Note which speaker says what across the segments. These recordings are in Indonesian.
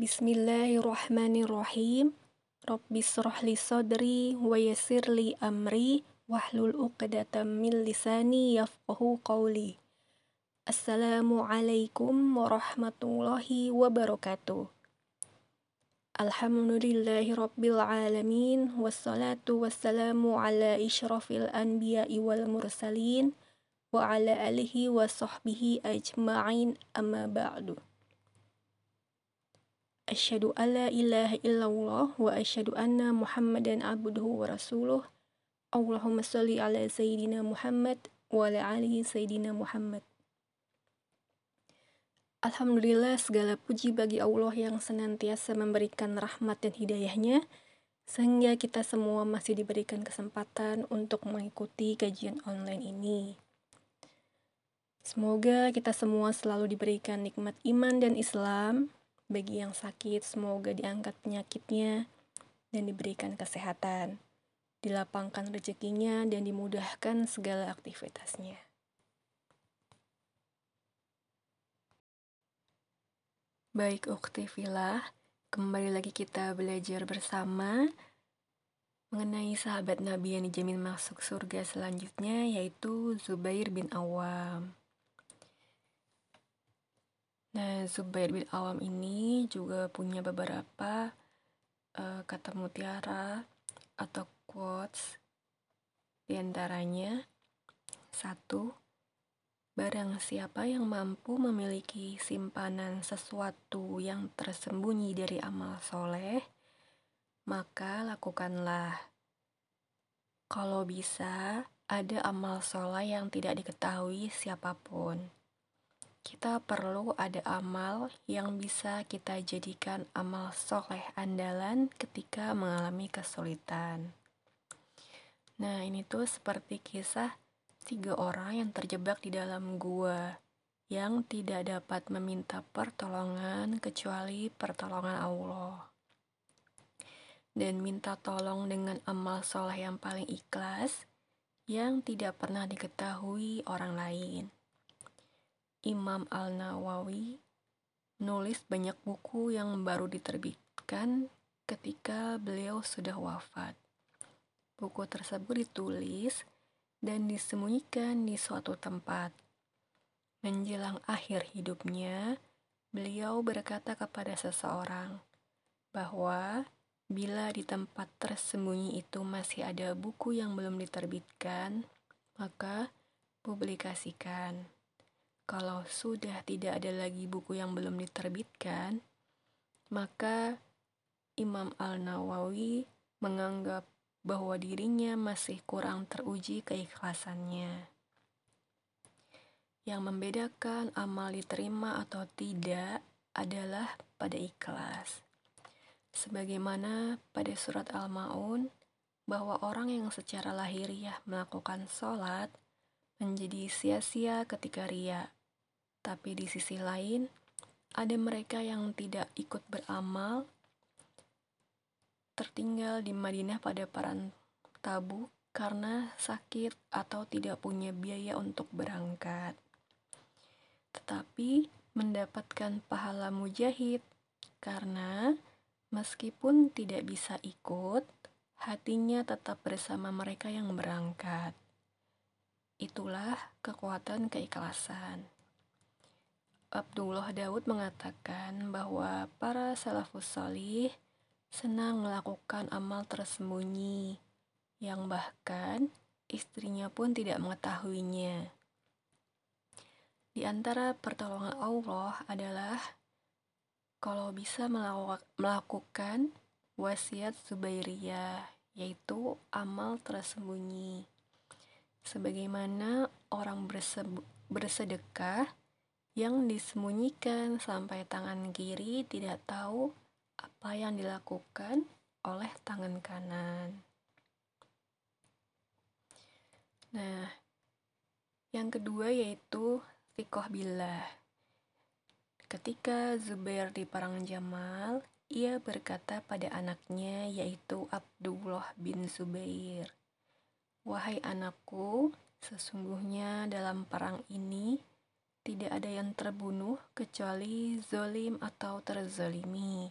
Speaker 1: بسم الله الرحمن الرحيم رب اشرح لي صدري ويسر لي أمري واحلل عقدة من لساني يفقه قولي السلام عليكم ورحمة الله وبركاته الحمد لله رب العالمين والصلاة والسلام على إشرف الأنبياء والمرسلين وعلى آله وصحبه أجمعين أما بعد Asyhadu alla ilaha illallah wa asyhadu anna Muhammadan abduhu wa rasuluh. Allahumma salli ala sayyidina Muhammad wa ala alihi sayyidina Muhammad. Alhamdulillah segala puji bagi Allah yang senantiasa memberikan rahmat dan hidayahnya sehingga kita semua masih diberikan kesempatan untuk mengikuti kajian online ini. Semoga kita semua selalu diberikan nikmat iman dan Islam, bagi yang sakit, semoga diangkat penyakitnya dan diberikan kesehatan, dilapangkan rezekinya, dan dimudahkan segala aktivitasnya. Baik, Ukti Filah, kembali lagi kita belajar bersama mengenai sahabat Nabi yang dijamin masuk surga selanjutnya, yaitu Zubair bin Awam. Nah, Zubair bin Awam ini juga punya beberapa uh, kata mutiara atau quotes di antaranya satu Barang siapa yang mampu memiliki simpanan sesuatu yang tersembunyi dari amal soleh, maka lakukanlah. Kalau bisa, ada amal soleh yang tidak diketahui siapa pun kita perlu ada amal yang bisa kita jadikan amal soleh andalan ketika mengalami kesulitan. Nah, ini tuh seperti kisah tiga orang yang terjebak di dalam gua yang tidak dapat meminta pertolongan kecuali pertolongan Allah. Dan minta tolong dengan amal soleh yang paling ikhlas yang tidak pernah diketahui orang lain. Imam Al-Nawawi nulis banyak buku yang baru diterbitkan ketika beliau sudah wafat. Buku tersebut ditulis dan disembunyikan di suatu tempat. Menjelang akhir hidupnya, beliau berkata kepada seseorang bahwa bila di tempat tersembunyi itu masih ada buku yang belum diterbitkan, maka publikasikan. Kalau sudah tidak ada lagi buku yang belum diterbitkan, maka Imam Al-Nawawi menganggap bahwa dirinya masih kurang teruji keikhlasannya. Yang membedakan amal diterima atau tidak adalah pada ikhlas. Sebagaimana pada surat Al-Ma'un, bahwa orang yang secara lahiriah melakukan sholat menjadi sia-sia ketika ria tapi di sisi lain, ada mereka yang tidak ikut beramal, tertinggal di Madinah pada perang Tabuk karena sakit atau tidak punya biaya untuk berangkat. Tetapi mendapatkan pahala mujahid karena meskipun tidak bisa ikut, hatinya tetap bersama mereka yang berangkat. Itulah kekuatan keikhlasan. Abdullah Daud mengatakan bahwa para salafus salih senang melakukan amal tersembunyi yang bahkan istrinya pun tidak mengetahuinya. Di antara pertolongan Allah adalah kalau bisa melakukan wasiat Zubairiyah, yaitu amal tersembunyi. Sebagaimana orang bersedekah yang disembunyikan sampai tangan kiri tidak tahu apa yang dilakukan oleh tangan kanan. Nah, yang kedua yaitu Fikoh Billah. Ketika Zubair di Perang Jamal, ia berkata pada anaknya yaitu Abdullah bin Zubair, Wahai anakku, sesungguhnya dalam perang ini tidak ada yang terbunuh kecuali zolim atau terzolimi.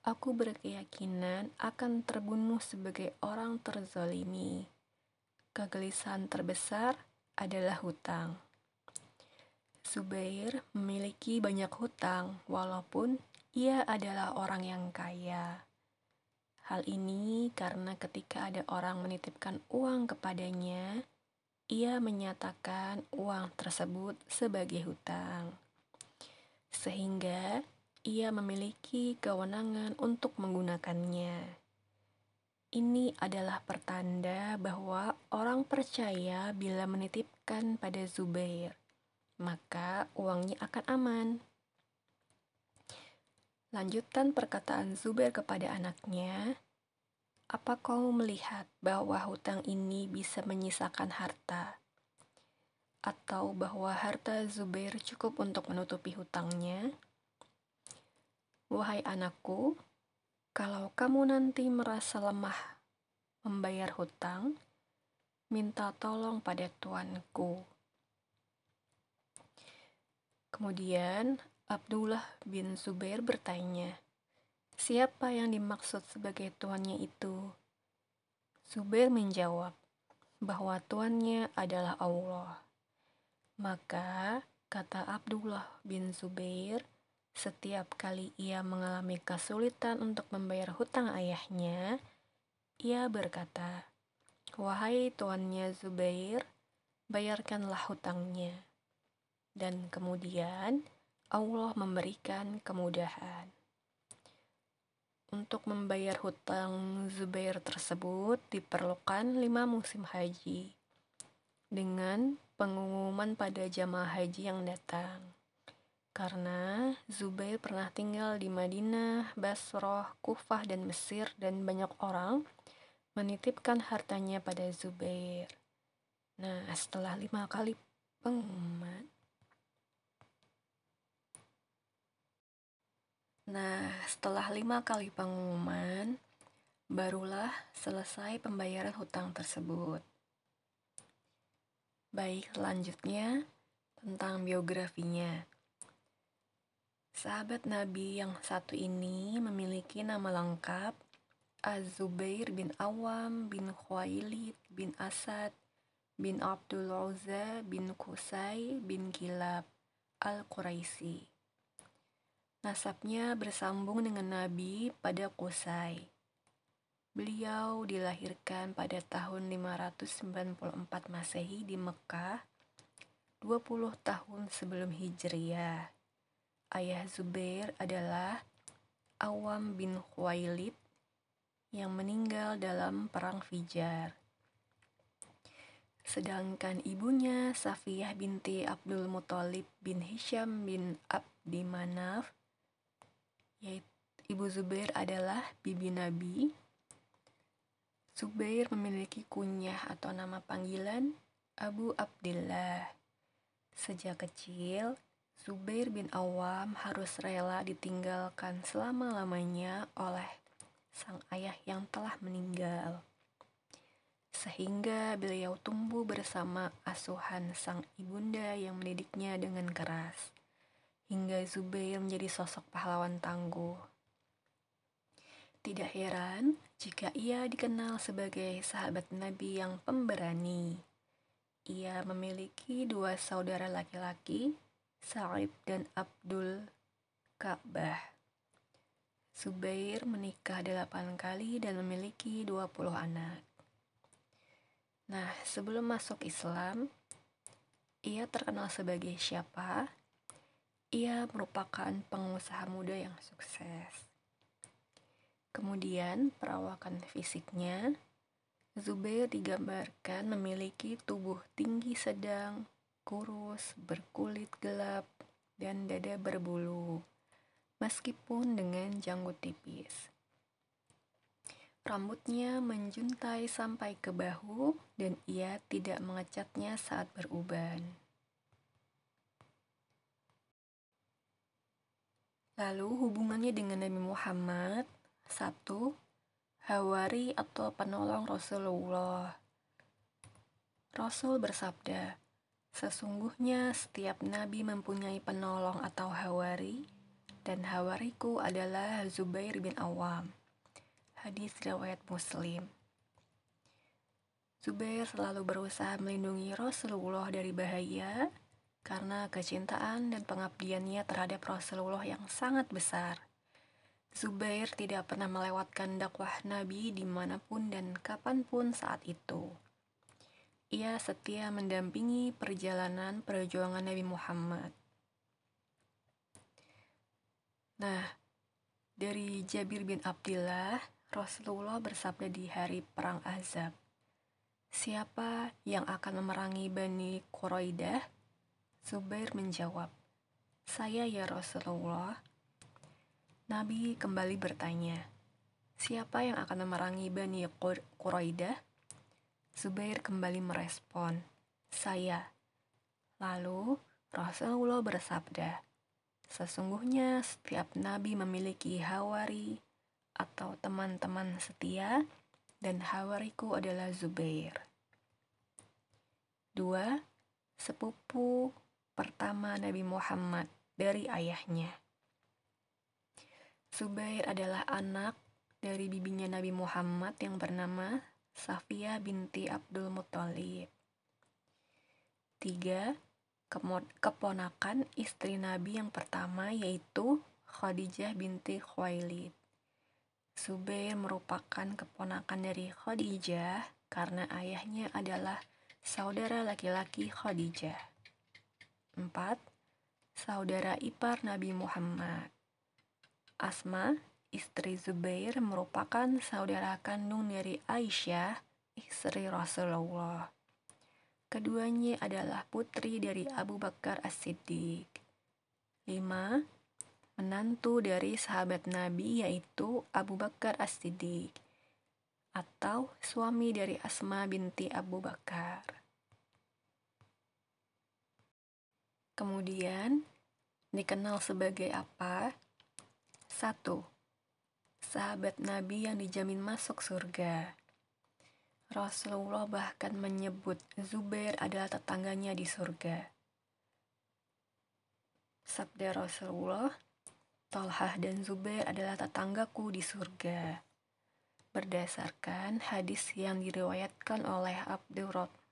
Speaker 1: Aku berkeyakinan akan terbunuh sebagai orang terzolimi. Kegelisahan terbesar adalah hutang. Zubair memiliki banyak hutang, walaupun ia adalah orang yang kaya. Hal ini karena ketika ada orang menitipkan uang kepadanya, ia menyatakan uang tersebut sebagai hutang, sehingga ia memiliki kewenangan untuk menggunakannya. Ini adalah pertanda bahwa orang percaya bila menitipkan pada Zubair, maka uangnya akan aman. Lanjutan perkataan Zubair kepada anaknya, apa kau melihat bahwa hutang ini bisa menyisakan harta? Atau bahwa harta Zubair cukup untuk menutupi hutangnya? Wahai anakku, kalau kamu nanti merasa lemah membayar hutang, minta tolong pada tuanku. Kemudian Abdullah bin Zubair bertanya, Siapa yang dimaksud sebagai tuannya itu? Zubair menjawab bahwa tuannya adalah Allah. Maka, kata Abdullah bin Zubair, setiap kali ia mengalami kesulitan untuk membayar hutang ayahnya, ia berkata, Wahai tuannya Zubair, bayarkanlah hutangnya. Dan kemudian Allah memberikan kemudahan. Untuk membayar hutang Zubair tersebut diperlukan lima musim haji dengan pengumuman pada jamaah haji yang datang. Karena Zubair pernah tinggal di Madinah, Basroh, Kufah, dan Mesir dan banyak orang menitipkan hartanya pada Zubair. Nah, setelah lima kali pengumuman, Nah, setelah lima kali pengumuman, barulah selesai pembayaran hutang tersebut. Baik, selanjutnya tentang biografinya. Sahabat Nabi yang satu ini memiliki nama lengkap Az-Zubair bin Awam bin Khuwailid bin Asad bin Abdul Uzza bin Qusay bin Kilab Al-Quraisi. Nasabnya bersambung dengan Nabi pada Qusay. Beliau dilahirkan pada tahun 594 Masehi di Mekah, 20 tahun sebelum Hijriah. Ayah Zubair adalah Awam bin Khuwailid yang meninggal dalam perang Fijar. Sedangkan ibunya Safiyah binti Abdul Muthalib bin Hisham bin Abdi Manaf Ibu Zubair adalah bibi Nabi. Zubair memiliki kunyah atau nama panggilan Abu Abdullah. Sejak kecil, Zubair bin Awam harus rela ditinggalkan selama-lamanya oleh sang ayah yang telah meninggal. Sehingga beliau tumbuh bersama asuhan sang ibunda yang mendidiknya dengan keras hingga Zubair menjadi sosok pahlawan tangguh. Tidak heran jika ia dikenal sebagai sahabat Nabi yang pemberani. Ia memiliki dua saudara laki-laki, Sa'ib dan Abdul Ka'bah. Zubair menikah delapan kali dan memiliki 20 anak. Nah, sebelum masuk Islam, ia terkenal sebagai siapa? Ia merupakan pengusaha muda yang sukses. Kemudian, perawakan fisiknya, Zubair digambarkan memiliki tubuh tinggi sedang, kurus, berkulit gelap, dan dada berbulu, meskipun dengan janggut tipis. Rambutnya menjuntai sampai ke bahu, dan ia tidak mengecatnya saat beruban. Lalu hubungannya dengan Nabi Muhammad satu Hawari atau penolong Rasulullah Rasul bersabda Sesungguhnya setiap nabi mempunyai penolong atau hawari, dan hawariku adalah Zubair bin Awam. Hadis riwayat Muslim. Zubair selalu berusaha melindungi Rasulullah dari bahaya karena kecintaan dan pengabdiannya terhadap Rasulullah yang sangat besar. Zubair tidak pernah melewatkan dakwah Nabi di mana pun dan kapan pun saat itu. Ia setia mendampingi perjalanan perjuangan Nabi Muhammad. Nah, dari Jabir bin Abdullah, Rasulullah bersabda di hari Perang Azab, Siapa yang akan memerangi Bani Quraidah? Zubair menjawab, Saya ya Rasulullah. Nabi kembali bertanya, Siapa yang akan memerangi Bani Quraidah? Zubair kembali merespon, "Saya." Lalu Rasulullah bersabda, "Sesungguhnya setiap nabi memiliki hawari atau teman-teman setia, dan hawariku adalah Zubair." Dua, sepupu pertama Nabi Muhammad dari ayahnya. Zubair adalah anak dari bibinya Nabi Muhammad yang bernama Safia binti Abdul Muthalib. Tiga, keponakan istri Nabi yang pertama yaitu Khadijah binti Khuwailid. Zubair merupakan keponakan dari Khadijah karena ayahnya adalah saudara laki-laki Khadijah. Empat, Saudara ipar Nabi Muhammad. Asma istri Zubair merupakan saudara kandung dari Aisyah, istri Rasulullah. Keduanya adalah putri dari Abu Bakar As-Siddiq. 5. Menantu dari sahabat Nabi yaitu Abu Bakar As-Siddiq atau suami dari Asma binti Abu Bakar. Kemudian dikenal sebagai apa? 1 sahabat Nabi yang dijamin masuk surga. Rasulullah bahkan menyebut Zubair adalah tetangganya di surga. Sabda Rasulullah, Talhah dan Zubair adalah tetanggaku di surga. Berdasarkan hadis yang diriwayatkan oleh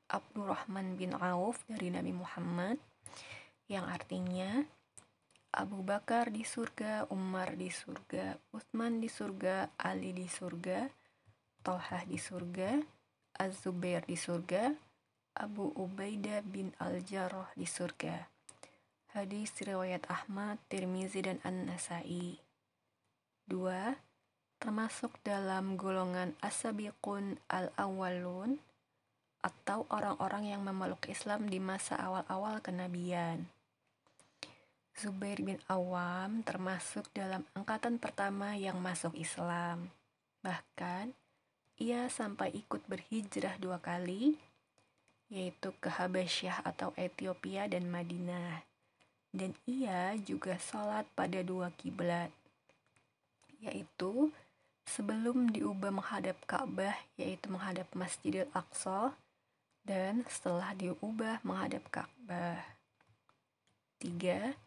Speaker 1: Abdurrahman bin Auf dari Nabi Muhammad, yang artinya Abu Bakar di surga, Umar di surga, Utsman di surga, Ali di surga, Tolhah di surga, Az-Zubair di surga, Abu Ubaidah bin Al-Jarrah di surga. Hadis riwayat Ahmad, Tirmizi dan An-Nasai. Dua, termasuk dalam golongan asabiqun al-awwalun atau orang-orang yang memeluk Islam di masa awal-awal kenabian. Zubair bin Awam termasuk dalam angkatan pertama yang masuk Islam. Bahkan, ia sampai ikut berhijrah dua kali, yaitu ke Habasyah atau Ethiopia dan Madinah. Dan ia juga sholat pada dua kiblat, yaitu sebelum diubah menghadap Ka'bah, yaitu menghadap Masjidil Aqsa, dan setelah diubah menghadap Ka'bah. Tiga,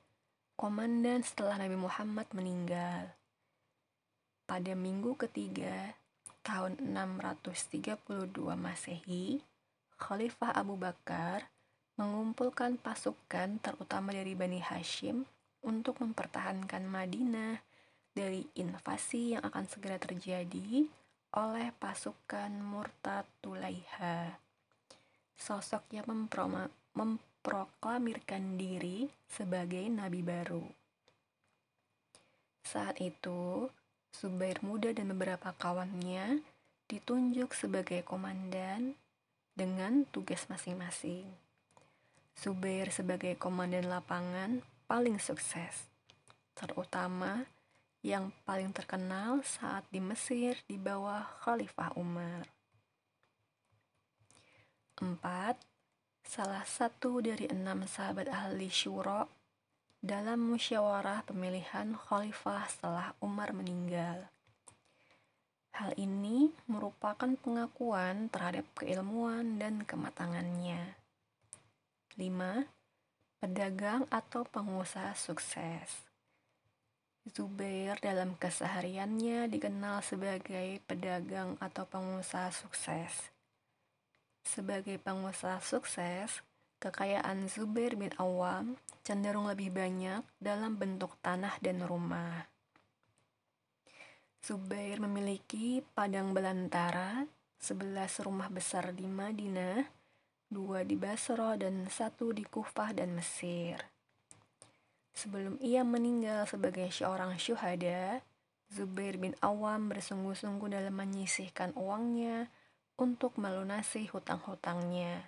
Speaker 1: komandan setelah Nabi Muhammad meninggal. Pada minggu ketiga tahun 632 Masehi, Khalifah Abu Bakar mengumpulkan pasukan terutama dari Bani Hashim untuk mempertahankan Madinah dari invasi yang akan segera terjadi oleh pasukan Murtad Tulaiha. Sosok yang mem memproklamirkan diri sebagai nabi baru. Saat itu, Zubair muda dan beberapa kawannya ditunjuk sebagai komandan dengan tugas masing-masing. Zubair sebagai komandan lapangan paling sukses, terutama yang paling terkenal saat di Mesir di bawah Khalifah Umar. 4 salah satu dari enam sahabat ahli syuro dalam musyawarah pemilihan khalifah setelah Umar meninggal. Hal ini merupakan pengakuan terhadap keilmuan dan kematangannya. 5. Pedagang atau pengusaha sukses. Zubair dalam kesehariannya dikenal sebagai pedagang atau pengusaha sukses. Sebagai pengusaha sukses, kekayaan Zubair bin Awam cenderung lebih banyak dalam bentuk tanah dan rumah. Zubair memiliki padang belantara, 11 rumah besar di Madinah, dua di Basra dan satu di Kufah dan Mesir. Sebelum ia meninggal sebagai seorang syuhada, Zubair bin Awam bersungguh-sungguh dalam menyisihkan uangnya untuk melunasi hutang-hutangnya.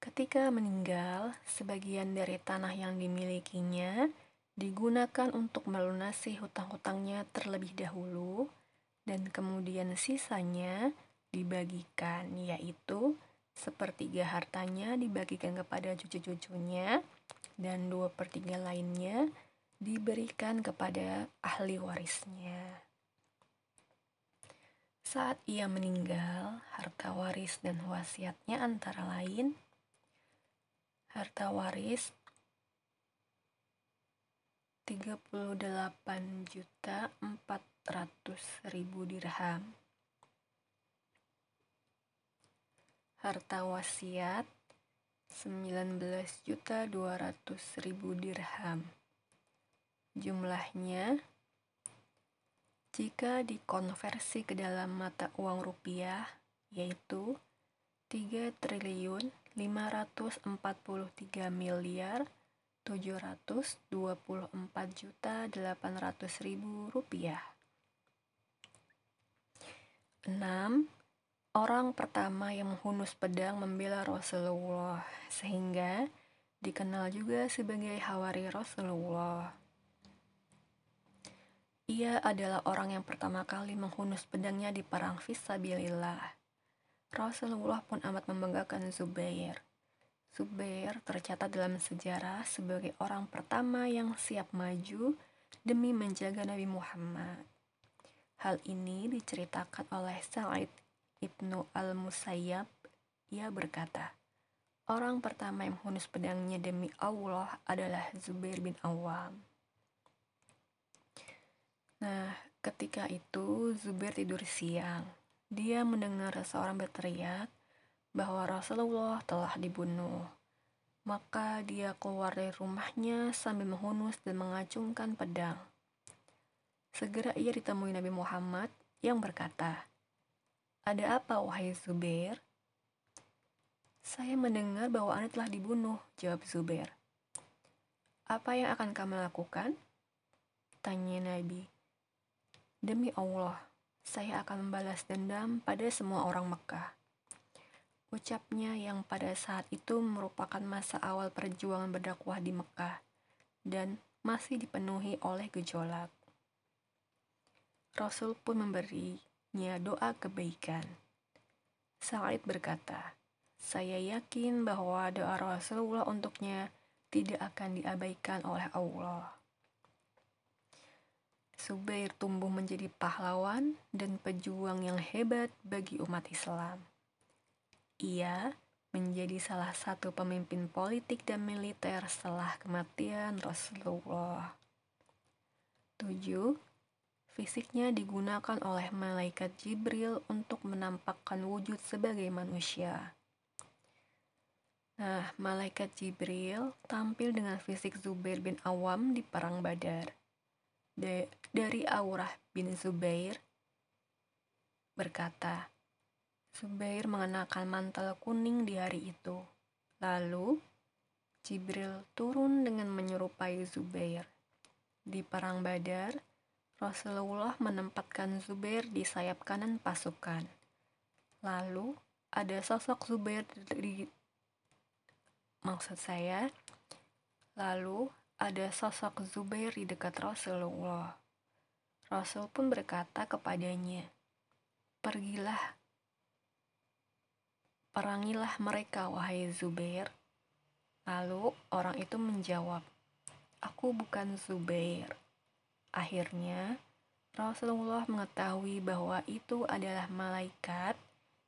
Speaker 1: Ketika meninggal, sebagian dari tanah yang dimilikinya digunakan untuk melunasi hutang-hutangnya terlebih dahulu, dan kemudian sisanya dibagikan, yaitu sepertiga hartanya dibagikan kepada cucu-cucunya dan dua per tiga lainnya diberikan kepada ahli warisnya. Saat ia meninggal, harta waris dan wasiatnya antara lain harta waris 38 juta 400 ribu dirham harta wasiat 19.200.000 dirham. Jumlahnya jika dikonversi ke dalam mata uang rupiah yaitu 3 triliun 543 miliar 724 juta 800 ribu rupiah. 6 orang pertama yang menghunus pedang membela Rasulullah, sehingga dikenal juga sebagai Hawari Rasulullah. Ia adalah orang yang pertama kali menghunus pedangnya di perang Fisabilillah. Rasulullah pun amat membanggakan Zubair. Zubair tercatat dalam sejarah sebagai orang pertama yang siap maju demi menjaga Nabi Muhammad. Hal ini diceritakan oleh Sa'id Ibnu Al-Musayyab, ia berkata, Orang pertama yang menghunus pedangnya demi Allah adalah Zubair bin Awam. Nah, ketika itu Zubair tidur siang. Dia mendengar seorang berteriak bahwa Rasulullah telah dibunuh. Maka dia keluar dari rumahnya sambil menghunus dan mengacungkan pedang. Segera ia ditemui Nabi Muhammad yang berkata, ada apa, wahai Zubair? Saya mendengar bahwa Anda telah dibunuh, jawab Zubair. Apa yang akan kamu lakukan? Tanya Nabi. Demi Allah, saya akan membalas dendam pada semua orang Mekah. Ucapnya yang pada saat itu merupakan masa awal perjuangan berdakwah di Mekah dan masih dipenuhi oleh gejolak. Rasul pun memberi nya doa kebaikan. Sa'id berkata, saya yakin bahwa doa Rasulullah untuknya tidak akan diabaikan oleh Allah. Subair tumbuh menjadi pahlawan dan pejuang yang hebat bagi umat Islam. Ia menjadi salah satu pemimpin politik dan militer setelah kematian Rasulullah. 7 Fisiknya digunakan oleh malaikat Jibril untuk menampakkan wujud sebagai manusia. Nah, malaikat Jibril tampil dengan fisik Zubair bin Awam di Perang Badar. De dari Aurah bin Zubair berkata, Zubair mengenakan mantel kuning di hari itu. Lalu, Jibril turun dengan menyerupai Zubair. Di Perang Badar, Rasulullah menempatkan Zubair di sayap kanan pasukan. Lalu ada sosok Zubair di maksud saya, lalu ada sosok Zubair di dekat Rasulullah. Rasul pun berkata kepadanya, "Pergilah, perangilah mereka, wahai Zubair." Lalu orang itu menjawab, "Aku bukan Zubair." Akhirnya, Rasulullah mengetahui bahwa itu adalah malaikat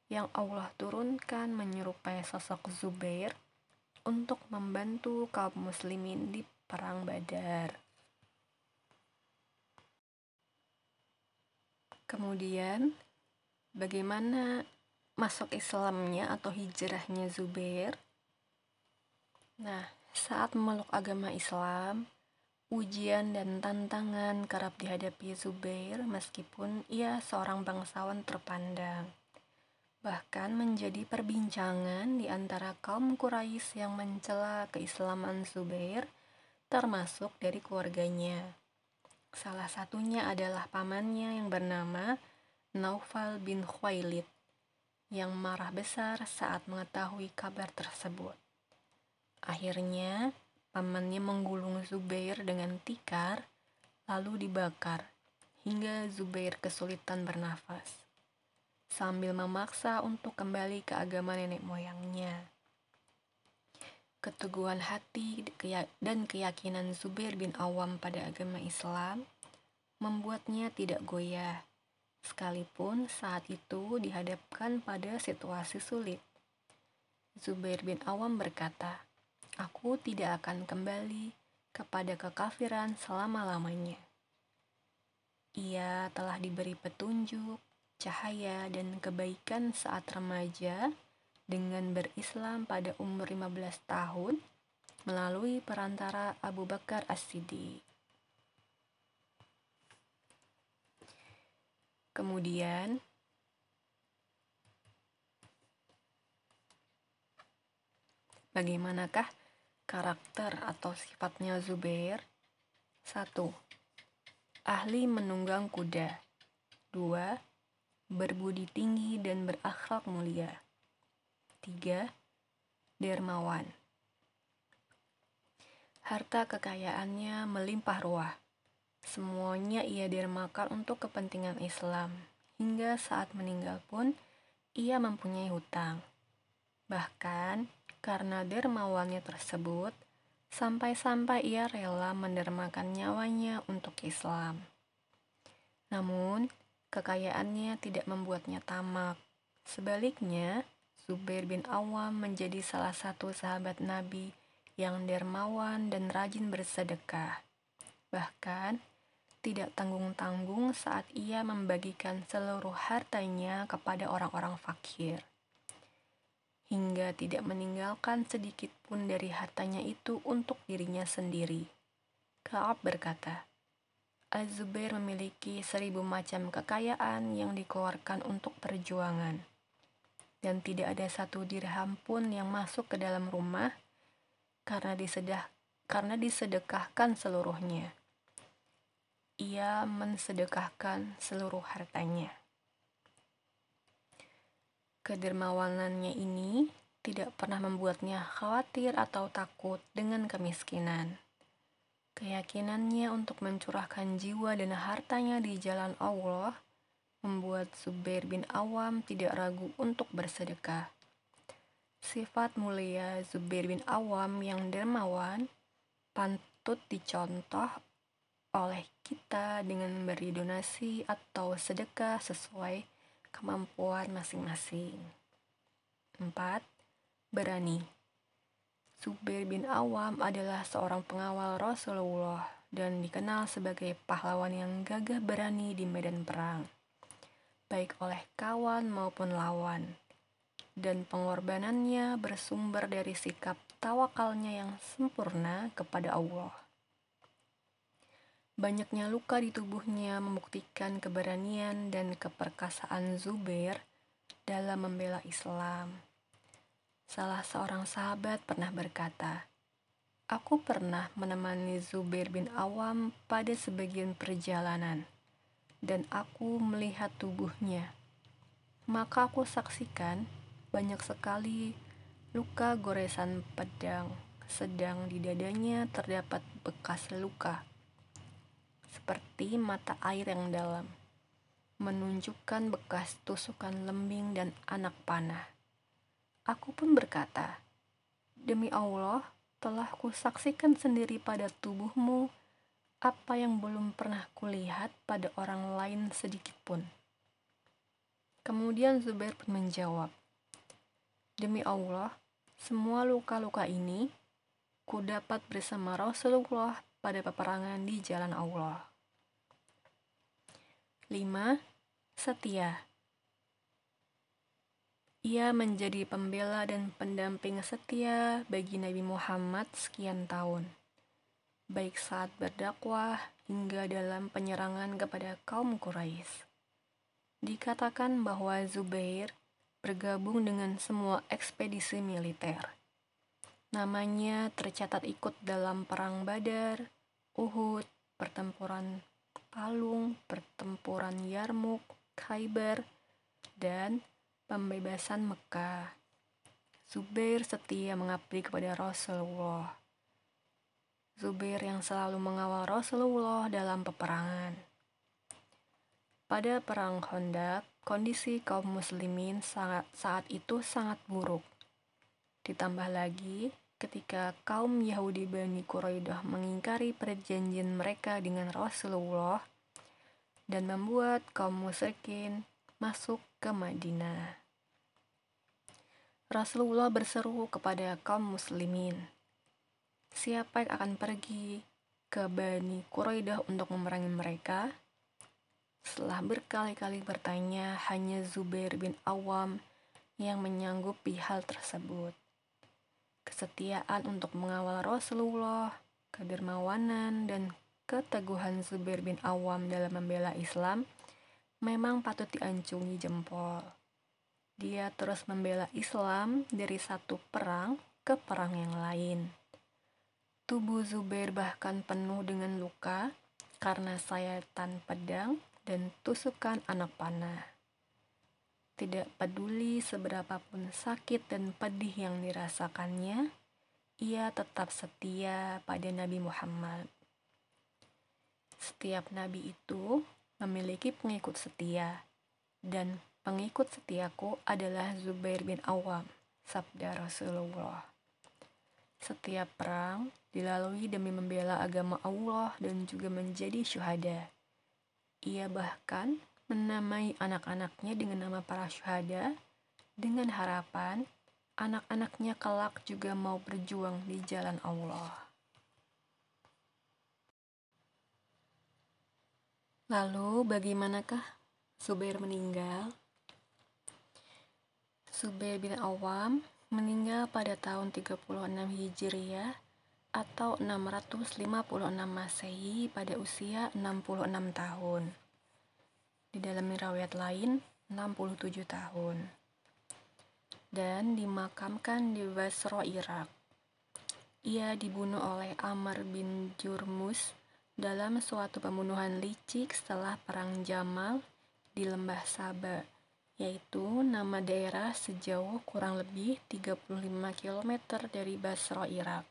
Speaker 1: yang Allah turunkan menyerupai sosok Zubair untuk membantu kaum muslimin di perang Badar. Kemudian, bagaimana masuk Islamnya atau hijrahnya Zubair? Nah, saat memeluk agama Islam, ujian dan tantangan kerap dihadapi Zubair meskipun ia seorang bangsawan terpandang. Bahkan menjadi perbincangan di antara kaum Quraisy yang mencela keislaman Zubair, termasuk dari keluarganya. Salah satunya adalah pamannya yang bernama Naufal bin Khuwailid yang marah besar saat mengetahui kabar tersebut. Akhirnya, pamannya menggulung Zubair dengan tikar lalu dibakar hingga Zubair kesulitan bernafas sambil memaksa untuk kembali ke agama nenek moyangnya. Keteguhan hati dan keyakinan Zubair bin Awam pada agama Islam membuatnya tidak goyah, sekalipun saat itu dihadapkan pada situasi sulit. Zubair bin Awam berkata, "Aku tidak akan kembali kepada kekafiran selama-lamanya." Ia telah diberi petunjuk, cahaya, dan kebaikan saat remaja dengan berislam pada umur 15 tahun melalui perantara Abu Bakar As-Siddiq. Kemudian, bagaimanakah karakter atau sifatnya Zubair? 1. Ahli menunggang kuda. 2. Berbudi tinggi dan berakhlak mulia. 3. Dermawan. Harta kekayaannya melimpah ruah. Semuanya ia dermakan untuk kepentingan Islam. Hingga saat meninggal pun, ia mempunyai hutang. Bahkan, karena dermawannya tersebut, sampai-sampai ia rela mendermakan nyawanya untuk Islam. Namun, kekayaannya tidak membuatnya tamak. Sebaliknya, Zubair bin Awam menjadi salah satu sahabat Nabi yang dermawan dan rajin bersedekah. Bahkan, tidak tanggung-tanggung saat ia membagikan seluruh hartanya kepada orang-orang fakir. Hingga tidak meninggalkan sedikit pun dari hartanya itu untuk dirinya sendiri. Kaab berkata, Az-Zubair memiliki seribu macam kekayaan yang dikeluarkan untuk perjuangan dan tidak ada satu dirham pun yang masuk ke dalam rumah karena disedah karena disedekahkan seluruhnya. Ia mensedekahkan seluruh hartanya. Kedermawanannya ini tidak pernah membuatnya khawatir atau takut dengan kemiskinan. Keyakinannya untuk mencurahkan jiwa dan hartanya di jalan Allah membuat Zubair bin Awam tidak ragu untuk bersedekah. Sifat mulia Zubair bin Awam yang dermawan pantut dicontoh oleh kita dengan memberi donasi atau sedekah sesuai kemampuan masing-masing. 4. Berani Zubair bin Awam adalah seorang pengawal Rasulullah dan dikenal sebagai pahlawan yang gagah berani di medan perang baik oleh kawan maupun lawan, dan pengorbanannya bersumber dari sikap tawakalnya yang sempurna kepada Allah. Banyaknya luka di tubuhnya membuktikan keberanian dan keperkasaan Zubair dalam membela Islam. Salah seorang sahabat pernah berkata, Aku pernah menemani Zubair bin Awam pada sebagian perjalanan dan aku melihat tubuhnya. Maka aku saksikan banyak sekali luka goresan pedang, sedang di dadanya terdapat bekas luka, seperti mata air yang dalam, menunjukkan bekas tusukan lembing dan anak panah. Aku pun berkata, Demi Allah, telah kusaksikan sendiri pada tubuhmu apa yang belum pernah kulihat pada orang lain sedikit pun. Kemudian Zubair pun menjawab, Demi Allah, semua luka-luka ini ku dapat bersama Rasulullah pada peperangan di jalan Allah. 5. Setia Ia menjadi pembela dan pendamping setia bagi Nabi Muhammad sekian tahun, baik saat berdakwah hingga dalam penyerangan kepada kaum Quraisy. Dikatakan bahwa Zubair bergabung dengan semua ekspedisi militer. Namanya tercatat ikut dalam Perang Badar, Uhud, pertempuran Palung, pertempuran Yarmuk, Khaybar, dan pembebasan Mekah. Zubair setia mengabdi kepada Rasulullah. Zubair yang selalu mengawal Rasulullah dalam peperangan. Pada Perang Khandaq, kondisi kaum muslimin sangat, saat itu sangat buruk. Ditambah lagi, ketika kaum Yahudi Bani Quraidah mengingkari perjanjian mereka dengan Rasulullah dan membuat kaum musyrikin masuk ke Madinah. Rasulullah berseru kepada kaum muslimin, siapa yang akan pergi ke Bani Quraidah untuk memerangi mereka? Setelah berkali-kali bertanya, hanya Zubair bin Awam yang menyanggupi hal tersebut. Kesetiaan untuk mengawal Rasulullah, kedermawanan, dan keteguhan Zubair bin Awam dalam membela Islam memang patut diancungi jempol. Dia terus membela Islam dari satu perang ke perang yang lain. Tubuh Zubair bahkan penuh dengan luka karena sayatan pedang dan tusukan anak panah. Tidak peduli seberapapun sakit dan pedih yang dirasakannya, ia tetap setia pada Nabi Muhammad. Setiap nabi itu memiliki pengikut setia, dan pengikut setiaku adalah Zubair bin Awam, sabda Rasulullah. Setiap perang dilalui demi membela agama Allah dan juga menjadi syuhada. Ia bahkan menamai anak-anaknya dengan nama para syuhada dengan harapan anak-anaknya kelak juga mau berjuang di jalan Allah. Lalu bagaimanakah Zubair meninggal? Zubair bin Awam meninggal pada tahun 36 Hijriah atau 656 Masehi pada usia 66 tahun. Di dalam riwayat lain 67 tahun. Dan dimakamkan di Basra, Irak. Ia dibunuh oleh Amr bin Jurmus dalam suatu pembunuhan licik setelah Perang Jamal di Lembah Saba, yaitu nama daerah sejauh kurang lebih 35 km dari Basra, Irak.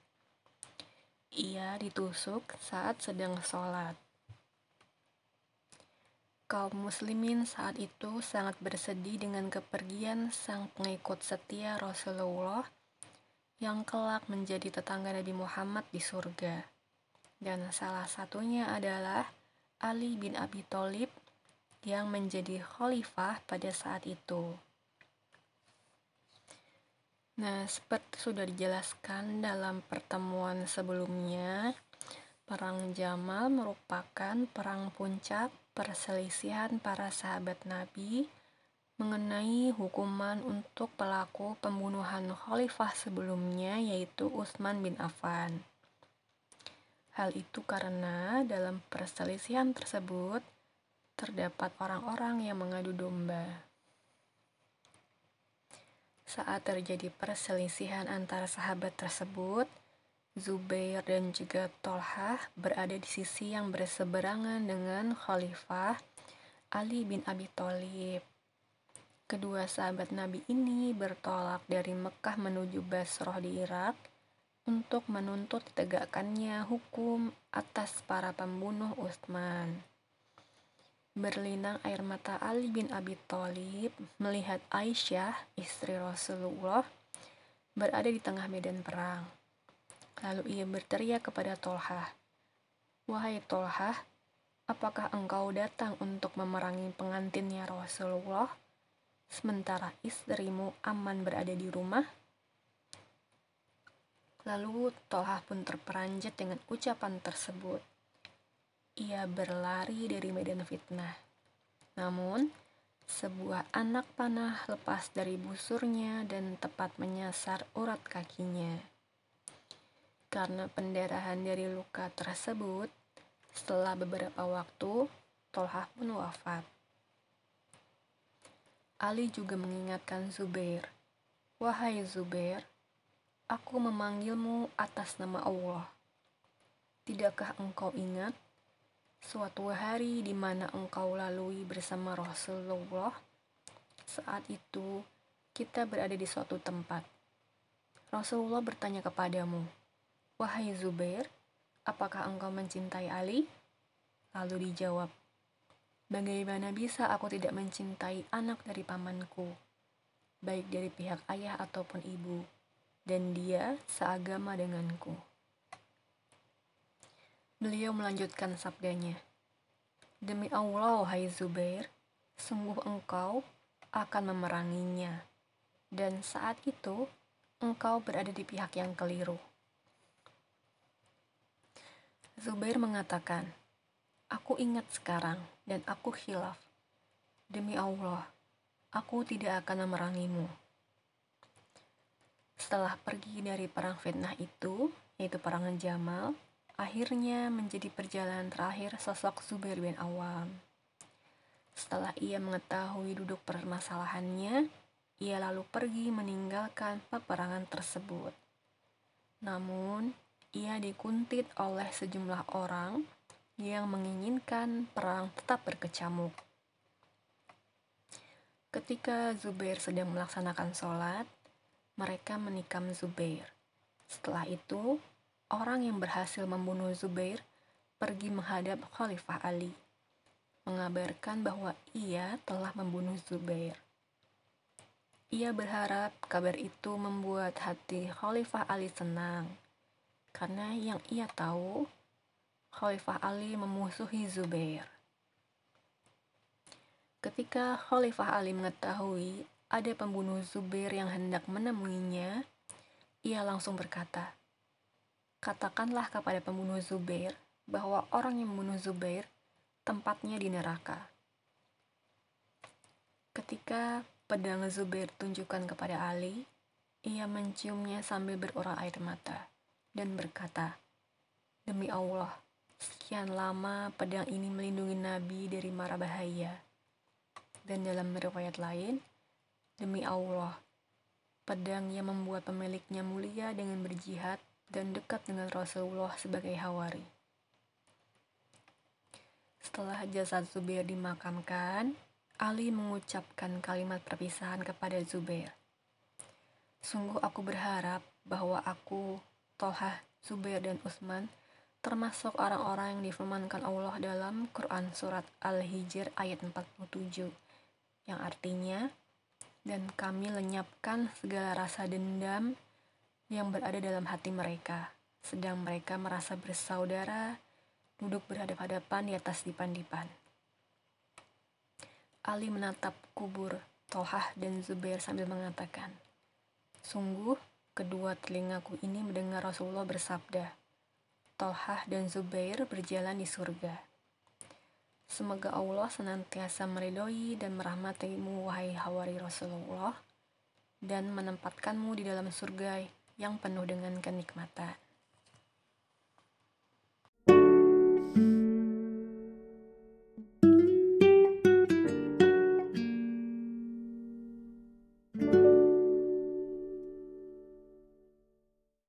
Speaker 1: Ia ditusuk saat sedang sholat. Kaum muslimin saat itu sangat bersedih dengan kepergian sang pengikut setia Rasulullah yang kelak menjadi tetangga Nabi Muhammad di surga. Dan salah satunya adalah Ali bin Abi Thalib yang menjadi khalifah pada saat itu. Nah, seperti sudah dijelaskan dalam pertemuan sebelumnya, Perang Jamal merupakan perang puncak perselisihan para sahabat Nabi mengenai hukuman untuk pelaku pembunuhan khalifah sebelumnya yaitu Utsman bin Affan. Hal itu karena dalam perselisihan tersebut terdapat orang-orang yang mengadu domba. Saat terjadi perselisihan antara sahabat tersebut, Zubair dan juga Tolhah berada di sisi yang berseberangan dengan Khalifah Ali bin Abi Thalib. Kedua sahabat Nabi ini bertolak dari Mekah menuju Basrah di Irak untuk menuntut ditegakkannya hukum atas para pembunuh Utsman. Berlinang air mata Ali bin Abi Thalib melihat Aisyah, istri Rasulullah, berada di tengah medan perang. Lalu ia berteriak kepada Tolhah, Wahai Tolhah, apakah engkau datang untuk memerangi pengantinnya Rasulullah? sementara istrimu aman berada di rumah? Lalu Tolhah pun terperanjat dengan ucapan tersebut. Ia berlari dari medan fitnah. Namun, sebuah anak panah lepas dari busurnya dan tepat menyasar urat kakinya. Karena pendarahan dari luka tersebut, setelah beberapa waktu, Tolhah pun wafat. Ali juga mengingatkan Zubair, Wahai Zubair, Aku memanggilmu atas nama Allah. Tidakkah engkau ingat suatu hari di mana engkau lalui bersama Rasulullah? Saat itu kita berada di suatu tempat. Rasulullah bertanya kepadamu, "Wahai Zubair, apakah engkau mencintai Ali?" Lalu dijawab, "Bagaimana bisa aku tidak mencintai anak dari pamanku, baik dari pihak ayah ataupun ibu?" dan dia seagama denganku. Beliau melanjutkan sabdanya, Demi Allah, hai Zubair, sungguh engkau akan memeranginya, dan saat itu engkau berada di pihak yang keliru. Zubair mengatakan, Aku ingat sekarang dan aku khilaf. Demi Allah, aku tidak akan memerangimu setelah pergi dari perang fitnah itu, yaitu perang Jamal, akhirnya menjadi perjalanan terakhir sosok Zubair bin Awam. Setelah ia mengetahui duduk permasalahannya, ia lalu pergi meninggalkan peperangan tersebut. Namun, ia dikuntit oleh sejumlah orang yang menginginkan perang tetap berkecamuk. Ketika Zubair sedang melaksanakan sholat, mereka menikam Zubair. Setelah itu, orang yang berhasil membunuh Zubair pergi menghadap Khalifah Ali, mengabarkan bahwa ia telah membunuh Zubair. Ia berharap kabar itu membuat hati Khalifah Ali senang, karena yang ia tahu, Khalifah Ali memusuhi Zubair. Ketika Khalifah Ali mengetahui ada pembunuh Zubair yang hendak menemuinya, ia langsung berkata, Katakanlah kepada pembunuh Zubair bahwa orang yang membunuh Zubair tempatnya di neraka. Ketika pedang Zubair tunjukkan kepada Ali, ia menciumnya sambil berurai air mata dan berkata, Demi Allah, sekian lama pedang ini melindungi Nabi dari mara bahaya. Dan dalam riwayat lain, Demi Allah, pedang yang membuat pemiliknya mulia dengan berjihad dan dekat dengan Rasulullah sebagai hawari. Setelah jasad Zubair dimakamkan, Ali mengucapkan kalimat perpisahan kepada Zubair. Sungguh aku berharap bahwa aku, Toha, Zubair, dan Utsman termasuk orang-orang yang difirmankan Allah dalam Quran Surat Al-Hijr ayat 47, yang artinya, dan kami lenyapkan segala rasa dendam yang berada dalam hati mereka, sedang mereka merasa bersaudara, duduk berhadapan-hadapan di atas dipan-dipan. Ali menatap kubur Tohah dan Zubair sambil mengatakan, Sungguh, kedua telingaku ini mendengar Rasulullah bersabda, Tohah dan Zubair berjalan di surga. Semoga Allah senantiasa meridhoi dan merahmatimu, wahai hawari Rasulullah, dan menempatkanmu di dalam surga yang penuh dengan kenikmatan.